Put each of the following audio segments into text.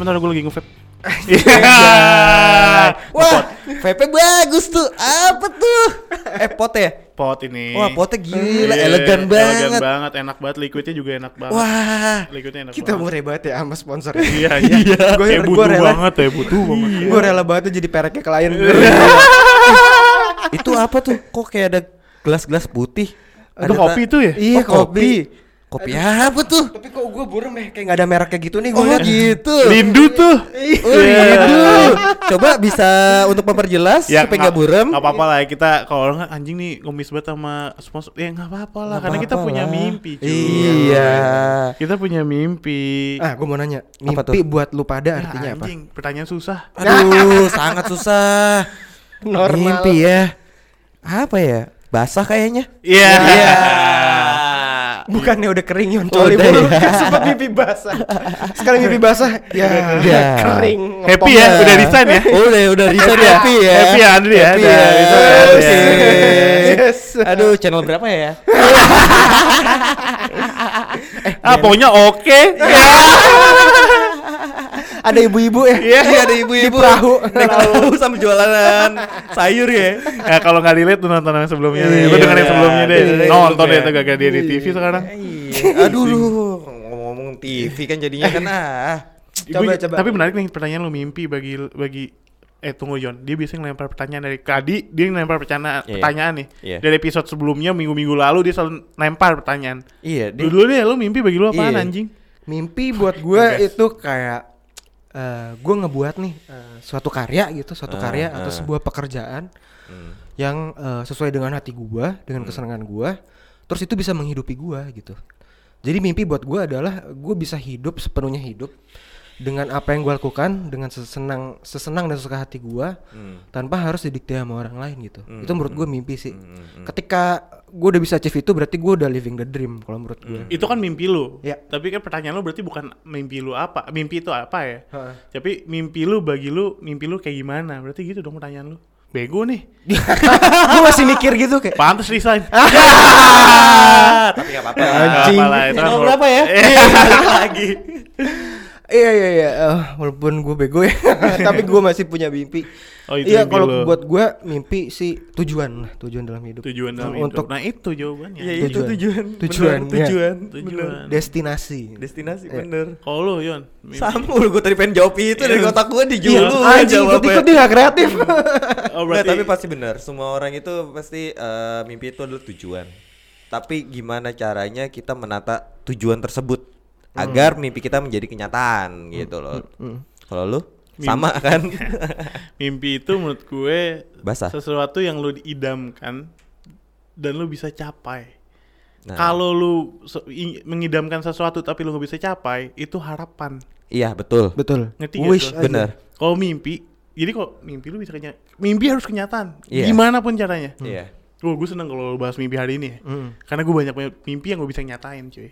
bentar-bentar gue lagi nge-vape. Wah, vape bagus tuh. Apa tuh? Eh, pot ya? Pot ini. Wah, potnya gila, Iya, elegan banget. Elegan banget, enak banget. Liquidnya juga enak banget. Wah. Liquidnya enak Kita banget. murah banget ya sama sponsor. Iya, iya. Gua- Kayak gua butuh rela. banget ya, butuh banget. Gue rela banget tuh jadi pereknya klien gue. Itu apa tuh? Kok kayak ada gelas-gelas putih? Itu Ada kopi tuh ya? Iya, Oh, kopi. Kopi apa tuh? Tapi kok gue burem ya, kayak gak ada mereknya gitu nih Oh gue liat. gitu. Lindu tuh. Oh gitu. Coba bisa untuk memperjelas supaya nggak buram. Gak apa-apa lah ya, kita kalau nggak anjing nih ngomis banget sama sponsor. Ya nggak apa-apa lah, Nggak karena kita apa-apa punya lah. mimpi. cuy. Iya. Kita punya mimpi. Ah, gue mau nanya, Apa mimpi tuh? buat lu pada Ya, artinya apa? anjing, pertanyaan susah. Aduh, sangat susah. Normal. Mimpi ya. Apa ya? Basah kayaknya. Iya. Bukannya udah kering yon Oh, mulu. ya. Sempat mimpi basah. Sekarang mimpi basah, ya Ya. kering. Happy ya, udah resign ya. Oh, udah udah resign ya. Happy ya. Happy ya, Andri ya. Happy ya. ya. Yes. Aduh, channel berapa ya? Ah, pokoknya oke. Ada ibu-ibu ya. Iya, ada ibu-ibu Di perahu. naik perahu sambil jualan sayur ya. Ya kalau nggak dilihat tuh nonton yang sebelumnya deh. Lu Iya, dengerin sebelumnya deh. dengerin Nonton deh tuh gak dia di TV sekarang. Iya. Aduh, lu ngomong-ngomong TV kan jadinya kan ah. Coba, coba. Tapi menarik nih pertanyaan lu mimpi bagi bagi eh tunggu John, dia biasanya ngelempar pertanyaan dari Kadi, dia ngelempar pertanyaan, Iya. pertanyaan nih. Iya. Dari episode sebelumnya minggu-minggu lalu dia selalu lempar pertanyaan. Iya, dia Dulu deh lu mimpi bagi lu apaan Iya. anjing? Mimpi buat gue itu kayak eh gue ngebuat nih eh, suatu karya gitu, suatu Ah, karya ah. atau sebuah pekerjaan Hmm. yang eh, sesuai dengan hati gue, dengan kesenangan gue, terus itu bisa menghidupi gue gitu. Jadi mimpi buat gue adalah gue bisa hidup sepenuhnya hidup dengan apa yang gue lakukan, dengan sesenang sesenang dan suka hati gue, Hmm. tanpa harus didikte sama orang lain gitu. Hmm, Itu menurut gue mimpi sih. hmm, hmm. Ketika gue udah bisa achieve itu berarti gue udah living the dream kalau menurut gue. Itu kan mimpi lu. Iya. Tapi kan pertanyaan lu berarti bukan mimpi lu apa? Mimpi itu apa ya? Heeh. Tapi mimpi lu bagi lu, mimpi lu kayak gimana? Berarti gitu dong pertanyaan lu. Bego nih. gue masih mikir gitu kayak Pantes resign. Tapi enggak apa-apa. Nggak Anjing. apa-apa lah, itu kan Channel hor- berapa ya? Iya, lagi. Iya iya iya, Eh, walaupun gue bego ya, tapi gue masih punya mimpi. Oh, itu iya kalau buat gue mimpi sih tujuan lah, tujuan dalam hidup. Tujuan dalam Nah, hidup. untuk Nah itu jawabannya. Iya, itu Tujuan. tujuan. Tujuan, Bener, iya. tujuan. Tujuan. destinasi. Destinasi Iya. bener. Kalau lu Yon, mimpi- Sama lu gue tadi pengen jawab itu dari kotak gue Iya, dijawab lu anjing jawab ikut ikut dia gak kreatif. Oh, Nggak, berarti tapi pasti benar. Semua orang itu pasti eh, mimpi itu adalah tujuan. Tapi gimana caranya kita menata tujuan tersebut agar mimpi kita menjadi kenyataan gitu loh. Kalau lu sama kan? mimpi itu menurut gue Basah. sesuatu yang lu diidamkan dan lu bisa capai. Nah, Kalau lu mengidamkan sesuatu tapi lu nggak bisa capai, itu harapan. iya betul. Betul. Ngerti Wish aja. Bener. Kalau mimpi, jadi kok mimpi lu bisa kenyataan. Mimpi harus kenyataan. Iya. Gimana pun caranya. Iya. Gue gue seneng kalau lu bahas mimpi hari ini ya. Hmm. Karena gue banyak mimpi yang gue bisa nyatain cuy.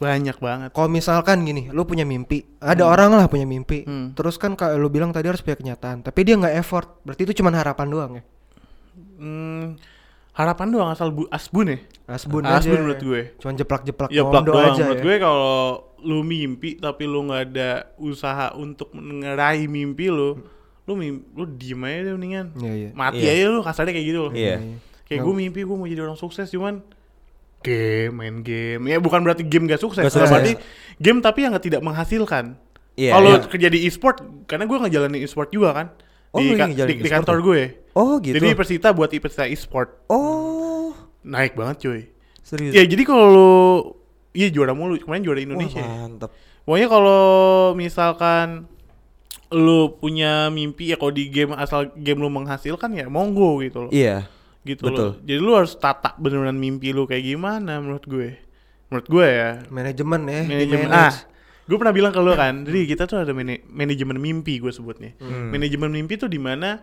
Banyak banget. Kalau misalkan gini, lu punya mimpi, ada orang lah punya mimpi, Hmm. terus kan kayak lu bilang tadi harus punya kenyataan, tapi dia nggak effort, berarti itu cuma harapan doang ya. Hmm, harapan doang asal bu asbun ya. Asbun, Asbun aja. menurut gue. Cuma jeplak-jeplak Ya doang aja menurut ya. gue kalau lu mimpi tapi lu nggak ada usaha untuk ngeraih mimpi lu, lu mimpi, lu diem aja deh mendingan. Iya, iya. Mati Iya. aja lu kasarnya kayak gitu loh. Iya. Kayak gue mimpi gue mau jadi orang sukses cuman game, main game. Ya bukan berarti game gak sukses, Gak sukses. berarti game tapi yang tidak menghasilkan. Iya. Kalau iya. kerja di e-sport, karena gue ngejalanin e-sport juga kan. Oh, di, ka- di, di kantor ya? gue. Oh gitu. Jadi Persita buat Persita e-sport. oh Naik banget cuy. serius. Ya jadi kalau Iya juara mulu, kemarin juara Indonesia. Wah, mantap. Pokoknya kalau misalkan lu punya mimpi ya kalau di game asal game lu menghasilkan ya monggo gitu loh. Iya. Gitu betul. loh. Jadi lu harus tata beneran mimpi lu kayak gimana menurut gue. Menurut gue ya. Manajemen ya, Manajemen ah. Gue pernah bilang ke lu kan, jadi kita tuh ada mana- manajemen mimpi gue sebutnya. Hmm. Manajemen mimpi tuh di mana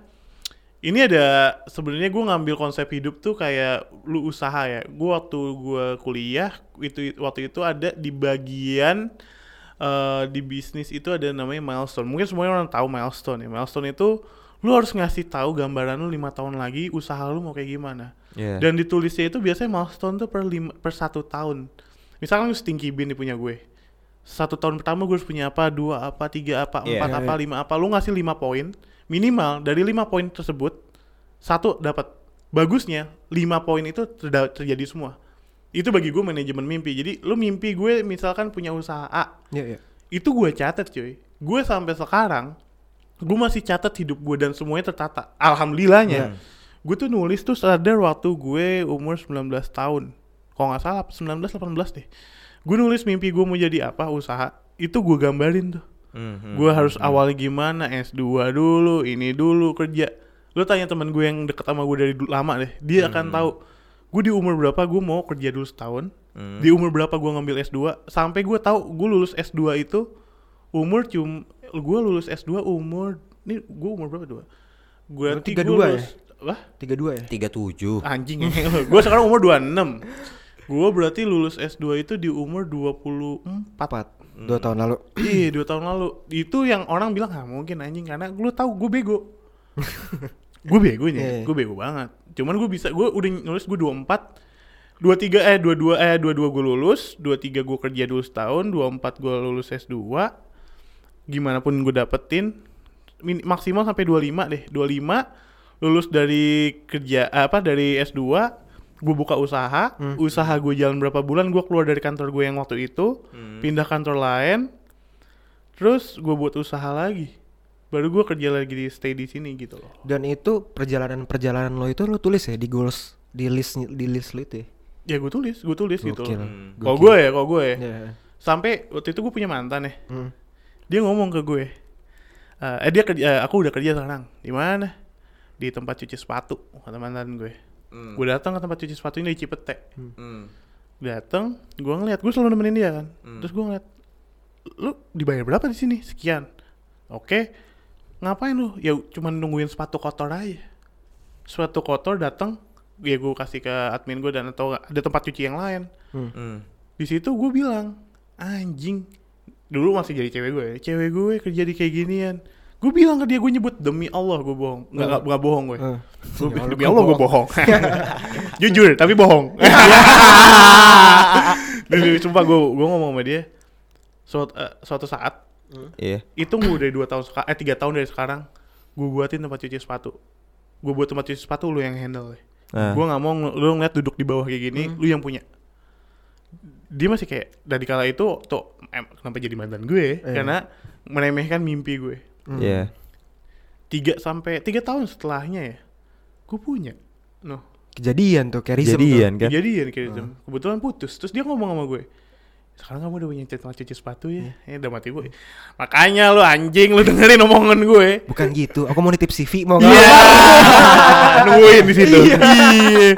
ini ada sebenarnya gue ngambil konsep hidup tuh kayak lu usaha ya. Gue waktu gue kuliah itu waktu itu ada di bagian eh, di bisnis itu ada namanya milestone. Mungkin semuanya orang tahu milestone ya. Milestone itu lu harus ngasih tahu gambaran lu lima tahun lagi usaha lu mau kayak gimana. Iya. Dan ditulisnya itu biasanya milestone tuh per lima, per satu tahun. Misalkan lu Stinky Bean nih punya gue. satu tahun pertama gue harus punya apa dua apa tiga apa Iya. empat apa lima apa lu ngasih lima poin minimal dari lima poin tersebut satu dapat bagusnya lima poin itu terjadi semua itu bagi gue manajemen mimpi jadi lu mimpi gue misalkan punya usaha A Iya, iya. itu gue catat cuy gue sampai sekarang gue masih catat hidup gue dan semuanya tertata. Alhamdulillahnya gue tuh nulis tuh sadar waktu gue umur 19 tahun. Kalau nggak salah 19 18 deh. Gue nulis mimpi gue mau jadi apa usaha itu gue gambarin tuh. Hmm, gue harus awalnya gimana S2 dulu ini dulu kerja. Lu tanya teman gue yang deket sama gue dari dulu lama deh dia akan tahu. Gue di umur berapa gue mau kerja dulu setahun. Hmm. di umur berapa gue ngambil S2 sampai gue tahu gue lulus S2 itu umur cum gue lulus S2 umur ini gue umur berapa dua gue tiga 32 ya? wah Tiga dua ya. tiga tujuh anjing gue sekarang umur 26 gue berarti lulus S2 itu di umur 24 Empat. Dua tahun lalu. Iya dua tahun lalu Itu yang orang bilang ah mungkin anjing Karena lu tahu gue bego Gue begonya Iya. Gue bego banget Cuman gue bisa Gue udah nulis gue 24 23 eh 22 eh 22 gue lulus 23 gue kerja dulu setahun 24 gue lulus S2 Gimana pun gue dapetin min- Maksimal sampai 25 deh 25 Lulus dari kerja apa dari S2 gue buka usaha, usaha gue jalan berapa bulan, gue keluar dari kantor gue yang waktu itu, pindah kantor lain, terus gue buat usaha lagi, baru gue kerja lagi di stay di sini gitu loh. Dan itu perjalanan-perjalanan lo itu lo tulis ya di goals di list di list lo itu ya. Ya gue tulis, gue tulis gitu Gokil. loh. Hmm. Kalau gue ya, kalau gue ya, Iya. sampai waktu itu gue punya mantan ya, Hmm. Dia ngomong ke gue, eh eh, dia kerja, eh, aku udah kerja sekarang, di mana? Di tempat cuci sepatu, kata mantan gue. Hmm. Gue datang ke tempat cuci sepatu ini di Cipete. Hmm. datang gue ngeliat gue selalu nemenin dia kan Hmm. terus gue ngeliat lu dibayar berapa di sini sekian oke ngapain lu ya cuman nungguin sepatu kotor aja sepatu kotor datang ya gue kasih ke admin gue dan atau ada tempat cuci yang lain Hmm. di situ gue bilang anjing dulu masih jadi cewek gue. Ya, cewek gue kerja di kayak ginian. Gue bilang ke dia gue nyebut demi Allah gue bohong. Nggak nggak, nggak bohong gue. Ya Allah, demi Allah gue bohong? jujur tapi bohong. Demi, sumpah gue gue ngomong sama dia suatu, eh, suatu saat Iya. itu gue udah dua tahun eh tiga tahun dari sekarang gue buatin tempat cuci sepatu. Gue buat tempat cuci sepatu lu yang handle deh Nah. gue nggak mau lu ngeliat duduk di bawah kayak gini lu yang punya dia masih kayak dari kala itu tuh em, kenapa jadi mantan gue Iya. karena meremehkan mimpi gue Hmm. Iya. tiga sampai tiga tahun setelahnya ya gue punya noh Kejadian tuh kayak Rizem Jadian tuh. kan. kejadian kayak gitu. kebetulan putus terus dia ngomong sama gue sekarang kamu udah punya tempat cuci sepatu ya ya udah mati gue makanya lu anjing lu dengerin omongan gue Bukan gitu. Aku mau nitip CV mau Iya. nggak? nungguin di situ iya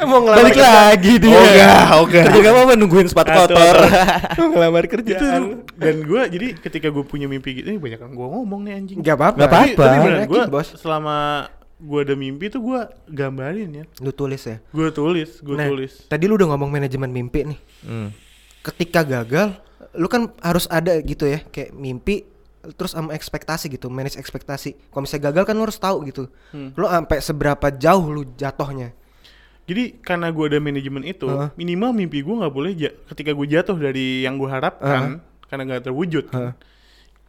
Mau ngelamar Balik kerja. lagi dia. Oga, oga. Kerja kamu apa nungguin sepatu kotor. Mau ngelamar itu kerjaan. dan gue jadi ketika gue punya mimpi gitu ini banyak yang gue ngomong nih anjing Gak apa-apa. Nggak tapi, apa-apa. gue bos. selama gue ada mimpi tuh gue gambarin ya Lu tulis ya. gue tulis gue Nah, tulis Tadi lu udah ngomong manajemen mimpi nih. Hmm. Ketika gagal, lu kan harus ada gitu ya, kayak mimpi terus sama ekspektasi gitu, manage ekspektasi. Kalau misalnya gagal kan lu harus tahu gitu. Hmm. Lu sampai seberapa jauh lu jatuhnya. Jadi karena gue ada manajemen itu, Heeh. minimal mimpi gue nggak boleh ja- ketika gue jatuh dari yang gue harapkan, karena nggak terwujud, kan. Heeh.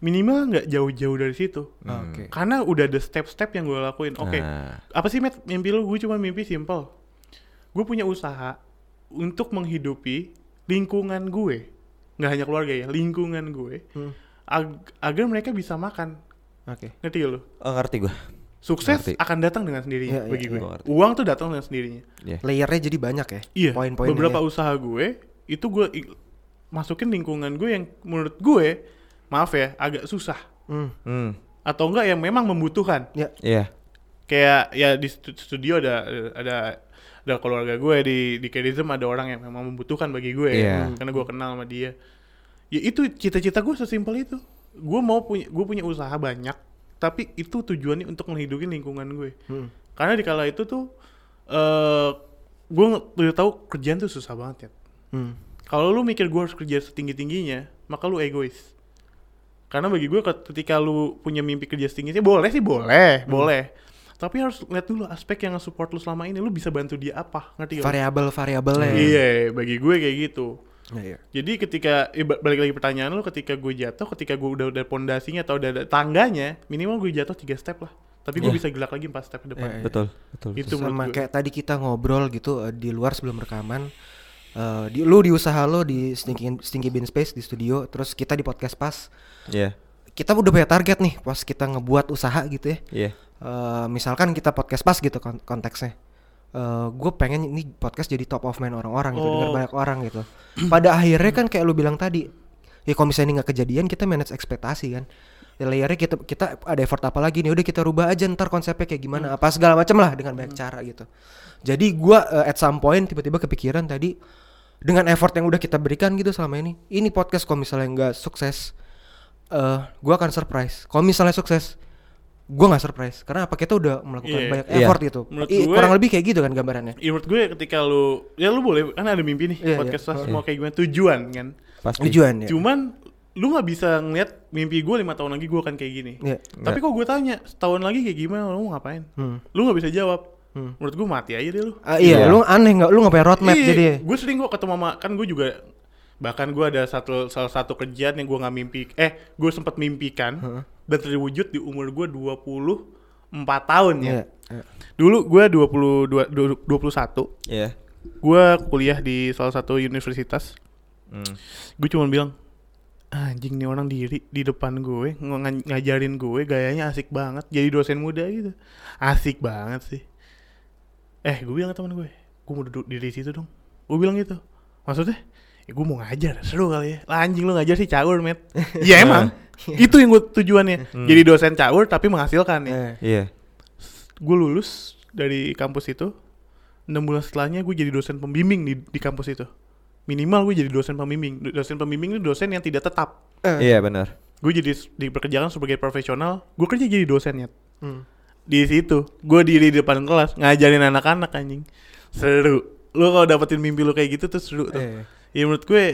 minimal nggak jauh-jauh dari situ. Oke. Karena udah ada step-step yang gue lakuin. Oke, Nah. apa sih Matt mimpi lu? Gue cuma mimpi simple. Gue punya usaha untuk menghidupi lingkungan gue, nggak hanya keluarga ya, lingkungan gue, Hmm. ag- agar mereka bisa makan. Oke. Ngerti gak lu? Oh, ngerti gua. Sukses Ngerti. akan datang dengan sendirinya iya, bagi gue. iya. Ngerti. Uang tuh datang dengan sendirinya. Iya. Layernya jadi banyak ya. Iya. Poin-poinnya. beberapa ya. usaha gue itu gue masukin lingkungan gue yang menurut gue maaf ya agak susah Hmm. Hmm. atau enggak yang memang membutuhkan. Ya. Iya. Kayak ya di stu- studio ada ada ada keluarga gue di di Kerism ada orang yang memang membutuhkan bagi gue Iya. karena gue kenal sama dia. Ya itu cita-cita gue sesimpel itu. Gue mau punya gue punya usaha banyak tapi itu tujuannya untuk menghidupi lingkungan gue. Hmm. Karena di kala itu tuh eh gue udah tahu kerjaan tuh susah banget ya. Hmm. Kalau lu mikir gue harus kerja setinggi tingginya, maka lu egois. Karena bagi gue ket- ketika lu punya mimpi kerja setinggi sih boleh sih boleh, boleh. Tapi harus lihat dulu aspek yang support lu selama ini, lu bisa bantu dia apa, ngerti gak? Variabel-variabelnya. Iya, bagi gue kayak gitu. Iya, iya. Jadi ketika eh, ba- balik lagi pertanyaan lu ketika gue jatuh, ketika gue udah udah pondasinya atau udah ada tangganya, minimal gue jatuh tiga step lah. Tapi gue Iya. bisa gerak lagi empat step ke depan. Iya, iya. Betul, betul. Itu sama gue. kayak tadi kita ngobrol gitu eh, di luar sebelum rekaman Eh, di lu di usaha lo di Stinky, Stinky Bean Space di studio terus kita di podcast pas Iya. kita udah punya target nih pas kita ngebuat usaha gitu ya Iya. Eh, misalkan kita podcast pas gitu kon- konteksnya. Gue pengen ini podcast jadi top of mind orang-orang gitu dengar Oh. banyak orang gitu. Pada akhirnya kan kayak lu bilang tadi ya kalau misalnya ini nggak kejadian kita manage ekspektasi kan. Ya layernya kita kita ada effort apa lagi nih? Udah kita rubah aja ntar konsepnya kayak gimana apa segala macam lah dengan banyak cara gitu. Jadi gua eh, at some point tiba-tiba kepikiran tadi dengan effort yang udah kita berikan gitu selama ini ini podcast kalau misalnya nggak sukses eh gua akan surprise. Kalau misalnya sukses gua nggak surprise karena apa kita udah melakukan Iya. banyak Iya. effort gitu Menurut I- gue- kurang lebih kayak gitu kan gambarannya Ya, menurut gue ketika lu ya lu boleh kan ada mimpi nih Iya, podcast iya. pas mau kayak gimana tujuan kan. Pasti. tujuan ya Cuman lu nggak bisa ngeliat mimpi gue lima tahun lagi gue akan kayak gini. Iya. Tapi kok gue tanya setahun lagi kayak gimana lu mau ngapain? Hmm. Lu nggak bisa jawab. Hmm. Menurut gue mati aja deh lu. Ah, iya, Iya. lu aneh nggak? Lu nggak punya roadmap Iya, jadi. gue sering kok ketemu sama kan gue juga bahkan gue ada satu salah satu kerjaan yang gue nggak mimpi eh gue sempat mimpikan Heeh. dan terwujud di umur gue 24 tahun ya. Iya. iya. Dulu gue 22 du- 21 Iya. gue kuliah di salah satu universitas. Hmm. Gue cuma bilang anjing nih orang diri di depan gue ng- ng- ngajarin gue gayanya asik banget jadi dosen muda gitu asik banget sih eh gue bilang ke teman gue gue mau duduk di situ dong gue bilang gitu maksudnya ya gue mau ngajar. Seru kali ya. Lah anjing lu ngajar sih caur met. Ya emang. Itu yang gue tujuannya. Jadi dosen caur tapi menghasilkan ya. Eh, Iya. gue lulus dari kampus itu enam bulan setelahnya gue jadi dosen pembimbing di, di kampus itu. Minimal gue jadi dosen pembimbing. Do- dosen pembimbing itu dosen yang tidak tetap. Eh, Iya benar. gue jadi dipekerjakan sebagai profesional. Gue kerja jadi dosennya hmm. di situ gue diri di depan kelas ngajarin anak-anak anjing. Seru. Lu kalau dapetin mimpi lu kayak gitu tuh seru tuh. Eh. Ya menurut gue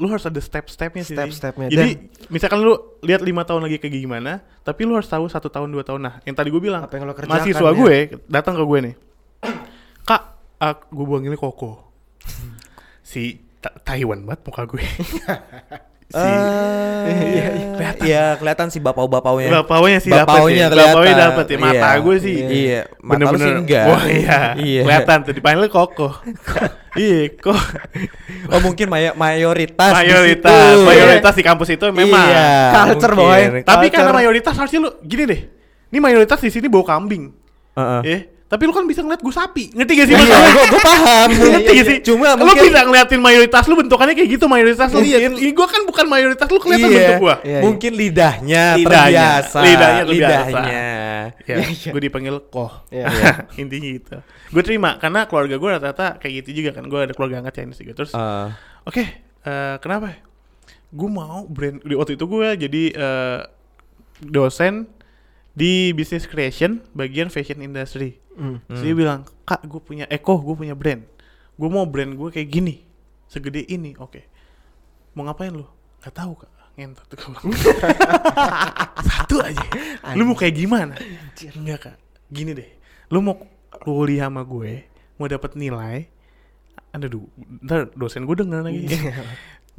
lu harus ada step-stepnya sih. Step-stepnya. jadi misalkan lu lihat lima tahun lagi kayak gimana tapi lu harus tahu satu tahun dua tahun. Nah yang tadi gue bilang Apa yang lo kerjakan mahasiswa ya? gue datang ke gue nih. Kak ah, gue panggilnya koko. Si Ta- Taiwan banget muka gue si iya, kelihatan. Iya, kelihatan sih bapau-bapaunya. Bapaunya sih dapat Bapaunya sih. kelihatan. Bapaunya dapat ya. Mata Iya. gue sih. Iya, mata lu bener-bener. sih enggak. Wah iya. Iya. Kelihatan tuh dipanggil kokoh. iya, kok Oh mungkin maya- mayoritas. di mayoritas, situ. mayoritas di kampus itu memang. Iya, Culture, boy. Tapi Culture. karena mayoritas harusnya lu gini deh. Ini mayoritas di sini bau kambing. Heeh. Eh, tapi lu kan bisa ngeliat gue sapi. Ngerti gak sih Iya, gua paham. Ngerti gak sih? Cuma lu mungkin bisa ngeliatin mayoritas lu bentukannya kayak gitu mayoritas lu. Mungkin- Ini gue kan bukan mayoritas lu kelihatan Iya. bentuk gua. Iya, iya. mungkin lidahnya, Lidahnya. terbiasa. Lidahnya terbiasa. Lidahnya. Ya, gue dipanggil koh. Iya. Intinya gitu. Gue terima karena keluarga gue rata-rata kayak gitu juga kan. Gue ada keluarga angkat Chinese juga. Terus, Eh, oke, eh, kenapa? Gue mau brand. Di waktu itu gue jadi eh, dosen di business creation bagian fashion industry. Hmm. Terus dia bilang, kak, gue punya Eko, gue punya brand. Gue mau brand gue kayak gini, segede ini. Oke, mau ngapain lu? Gak tahu kak. Ngentot. Satu aja. Lu mau kayak gimana? Enggak kak. Gini deh. Lu mau kuliah sama gue, mau dapat nilai. Ada du, ntar dosen gue denger lagi.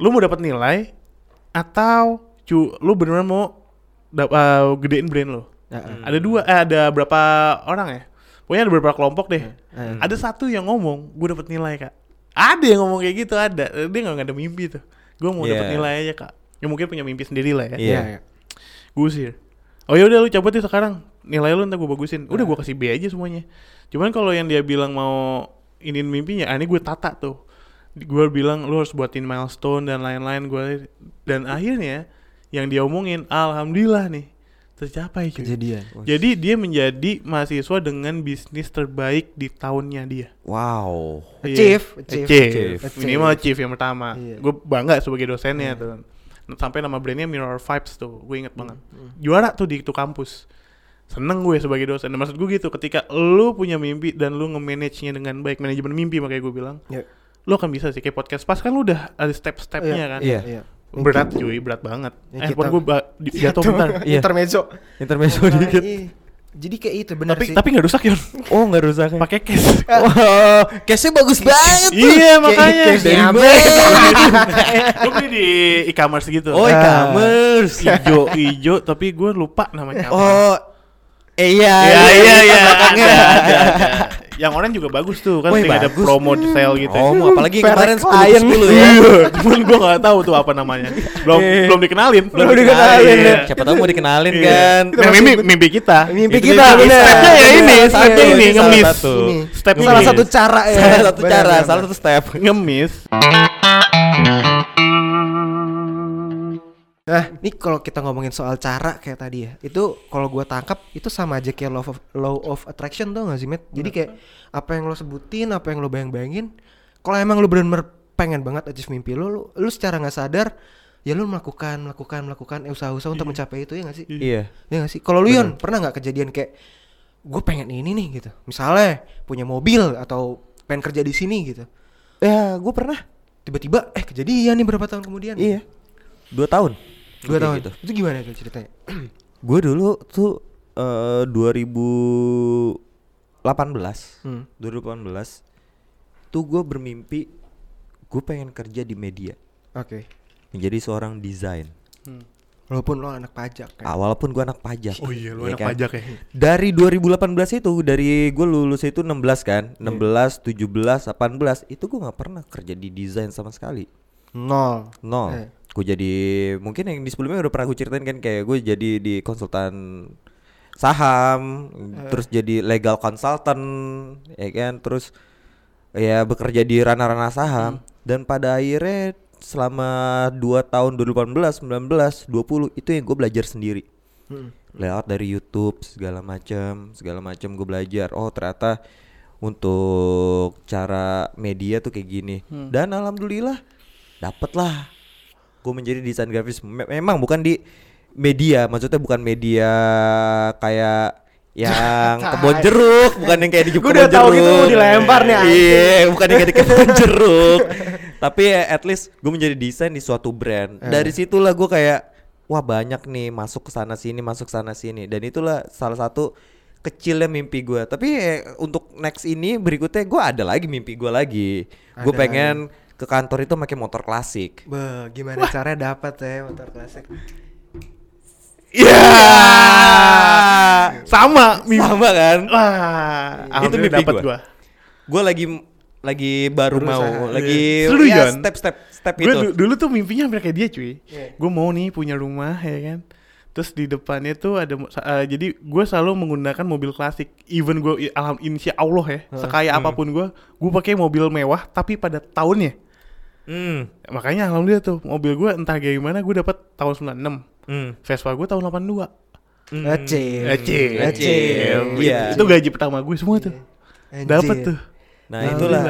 lu mau dapat nilai atau cu, lu beneran mau dap- uh, gedein brand lo? Heeh. Ada dua, eh, ada berapa orang ya? Pokoknya ada beberapa kelompok deh. Hmm. Ada satu yang ngomong, gue dapet nilai kak. Ada yang ngomong kayak gitu, ada. Dia nggak nggak ada mimpi tuh. Gue mau dapet Iya. nilai aja kak. Ya mungkin punya mimpi sendiri lah ya. Iya. Iya. Gue usir. Oh ya udah lu cabut ya sekarang. Nilai lu ntar gue bagusin. Udah gue kasih B aja semuanya. Cuman kalau yang dia bilang mau iniin mimpinya, ah, ini gue tata tuh. Gue bilang lu harus buatin milestone dan lain-lain. Gue dan akhirnya yang dia omongin, alhamdulillah nih tercapai cuy. Kejadian. Jadi dia menjadi mahasiswa dengan bisnis terbaik di tahunnya dia. Wow. Iya. Achieve, achieve. Achieve. Achieve. Minimal achieve yang pertama. Iya. Gue bangga sebagai dosennya tuh. Sampai nama brandnya Mirror Vibes tuh. Gue inget banget. Juara tuh di itu kampus. Seneng gue sebagai dosen. Dan maksud gue gitu, ketika lu punya mimpi dan lu nge-manage-nya dengan baik, manajemen mimpi makanya gue bilang, Iya. lu akan bisa sih kayak podcast pas kan lu udah ada step-stepnya kan. Iya. Iya. Berat cuy, berat banget. Eh, handphone kita- gue ba- di- jatuh bentar. Iya. Intermezzo. Intermezzo Ah, dikit. iya. Jadi kayak itu benar Tapi sih. tapi nggak rusak Yon. Oh nggak rusak. Pakai case. Wah, case-nya bagus banget tuh. Iya makanya. case Dari mana? Gue beli di e-commerce gitu. Oh, e-commerce. Ijo ijo tapi gue lupa namanya apa. Oh, eh, iya. Iya iya iya. belakangnya. Ada, ada, ada. Yang orang juga bagus tuh kan sering ada promo sale gitu. Oh, mau apalagi yang Fair kemarin. 10 10 ya. Iya, cuman gue gak tahu tuh apa namanya. Belum Iya. belum dikenalin. Belum dikenalin, Iya. ya. Siapa tahu mau dikenalin Iya. kan. Itu Nah, mimpi, mimpi kita. Mimpi Itu kita, mimpi. bener. Stepnya ya ini, stepnya ini ngemis. Step Salah satu cara ya. Salah satu Benar, cara, benar. salah satu step. ngemis. Nah, ini kalau kita ngomongin soal cara kayak tadi ya, itu kalau gua tangkap itu sama aja kayak law of law of attraction tuh gak sih, Matt? Jadi kayak apa yang lo sebutin, apa yang lo bayang-bayangin, kalau emang lo bener-bener pengen banget achieve mimpi lo, lo, lo secara nggak sadar ya lo melakukan, melakukan, melakukan eh, usaha-usaha untuk mencapai itu ya gak sih? Iya. Ya gak sih? Kalau lu Yon, pernah nggak kejadian kayak gue pengen ini nih gitu. Misalnya punya mobil atau pengen kerja di sini gitu. Ya, gue pernah. Tiba-tiba eh kejadian nih berapa tahun kemudian? Iya. Dua tahun. Dua tahun. gitu. Itu gimana tuh ceritanya? Gue dulu tuh eh 2018. Hmm. 2018 tuh gue bermimpi gue pengen kerja di media Oke. menjadi seorang desain Walaupun lo anak pajak kan. ah, walaupun gue anak pajak Oh iya, lu ya anak kan? pajak ya. dari 2018 itu dari gue lulus itu 16 kan 16 17 18 itu gue nggak pernah kerja di desain sama sekali Nol. nol Eh. Gue jadi mungkin yang di sebelumnya udah pernah gue ceritain kan kayak gue jadi di konsultan saham terus jadi legal consultant ya kan? Terus ya bekerja di ranah-ranah saham. Dan pada akhirnya selama 2 tahun 2018 19 20 itu yang gue belajar sendiri. Hmm. lewat dari YouTube segala macam segala macam gue belajar. Oh ternyata untuk cara media tuh kayak gini. Dan alhamdulillah dapet lah gue menjadi desain grafis. Me- memang bukan di media maksudnya bukan media kayak yang kebun jeruk bukan yang kayak di Gua kebun udah tahu jeruk gitu mau dilempar nih, iya bukan yang kayak di kebun jeruk. Tapi ya at least gue menjadi desain di suatu brand. Eh. dari situlah gue kayak wah banyak nih masuk ke sana sini masuk sana sini. Dan itulah salah satu kecilnya mimpi gue tapi eh, untuk next ini berikutnya gue ada lagi mimpi gue lagi. Gue pengen ke kantor itu pakai motor klasik Bah, gimana caranya dapat ya motor klasik? Iya. Sama mimpi. sama kan Wah, Itu alhamdulillah mimpi dapat gua. gua. gue lagi lagi baru Berusaha. mau lagi Seru, ya step step step Gue itu dulu tuh mimpinya hampir kayak dia cuy. Iya. Gue mau nih punya rumah ya kan. Terus di depannya tuh ada eh, jadi gue selalu menggunakan mobil klasik. Even gue alham insya Allah ya, sekaya apa pun gue, gue pakai mobil mewah tapi pada tahunnya. Hmm Makanya alhamdulillah tuh mobil gue entah gimana gue dapat tahun 96. hmm Vespa gue tahun 82. hmm. Acil. Acil. Acil. Iya. Itu gaji pertama gue semua tuh. Dapat tuh. nah itulah